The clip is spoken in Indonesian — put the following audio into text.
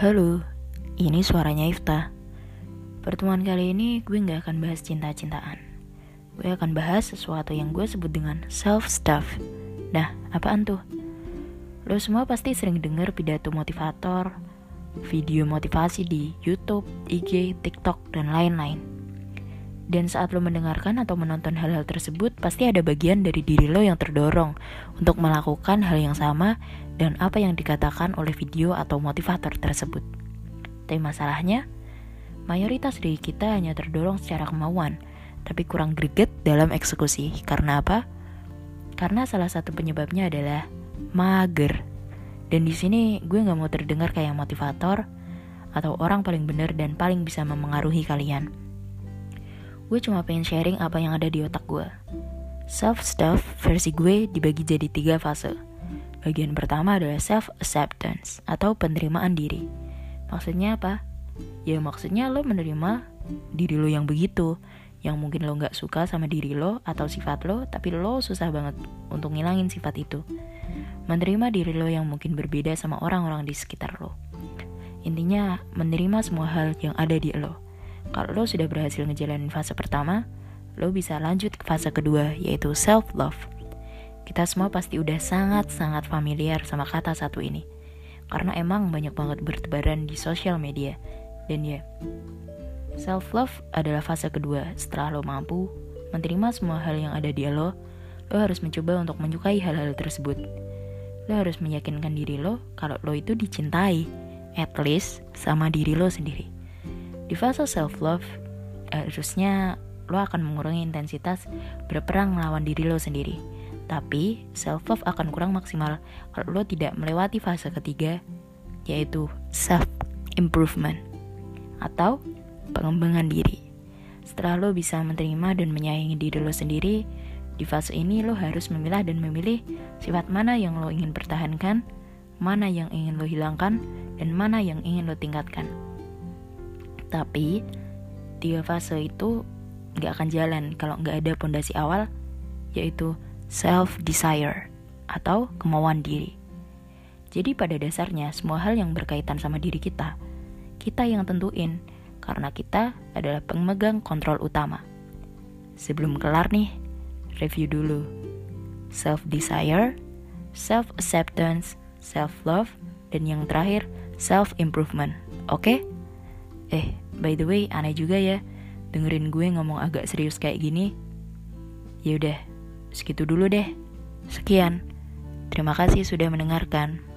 Halo, ini suaranya Ifta. Pertemuan kali ini gue gak akan bahas cinta-cintaan. Gue akan bahas sesuatu yang gue sebut dengan self-stuff. Nah, apaan tuh? Lo semua pasti sering denger pidato motivator, video motivasi di YouTube, IG, TikTok, dan lain-lain. Dan saat lo mendengarkan atau menonton hal-hal tersebut, pasti ada bagian dari diri lo yang terdorong untuk melakukan hal yang sama dan apa yang dikatakan oleh video atau motivator tersebut. Tapi masalahnya, mayoritas dari kita hanya terdorong secara kemauan, tapi kurang greget dalam eksekusi. Karena apa? Karena salah satu penyebabnya adalah mager. Dan di sini gue nggak mau terdengar kayak motivator atau orang paling benar dan paling bisa memengaruhi kalian. Gue cuma pengen sharing apa yang ada di otak gue. Self-stuff versi gue dibagi jadi tiga fase. Bagian pertama adalah self-acceptance atau penerimaan diri. Maksudnya apa? Ya maksudnya lo menerima diri lo yang begitu, yang mungkin lo gak suka sama diri lo atau sifat lo, tapi lo susah banget untuk ngilangin sifat itu. Menerima diri lo yang mungkin berbeda sama orang-orang di sekitar lo. Intinya, menerima semua hal yang ada di lo kalau lo sudah berhasil ngejalanin fase pertama, lo bisa lanjut ke fase kedua, yaitu self-love. Kita semua pasti udah sangat-sangat familiar sama kata satu ini. Karena emang banyak banget bertebaran di sosial media. Dan ya, self-love adalah fase kedua setelah lo mampu menerima semua hal yang ada di lo, lo harus mencoba untuk menyukai hal-hal tersebut. Lo harus meyakinkan diri lo kalau lo itu dicintai, at least sama diri lo sendiri. Di fase self-love, eh, harusnya lo akan mengurangi intensitas berperang melawan diri lo sendiri. Tapi, self-love akan kurang maksimal kalau lo tidak melewati fase ketiga, yaitu self-improvement atau pengembangan diri. Setelah lo bisa menerima dan menyayangi diri lo sendiri, di fase ini lo harus memilah dan memilih sifat mana yang lo ingin pertahankan, mana yang ingin lo hilangkan, dan mana yang ingin lo tingkatkan. Tapi tiga fase itu nggak akan jalan kalau nggak ada pondasi awal yaitu self desire atau kemauan diri. Jadi pada dasarnya semua hal yang berkaitan sama diri kita, kita yang tentuin karena kita adalah pemegang kontrol utama. Sebelum kelar nih, review dulu. Self desire, self acceptance, self love, dan yang terakhir self improvement. Oke? Okay? Eh, by the way, aneh juga ya dengerin gue ngomong agak serius kayak gini. Ya udah, segitu dulu deh. Sekian. Terima kasih sudah mendengarkan.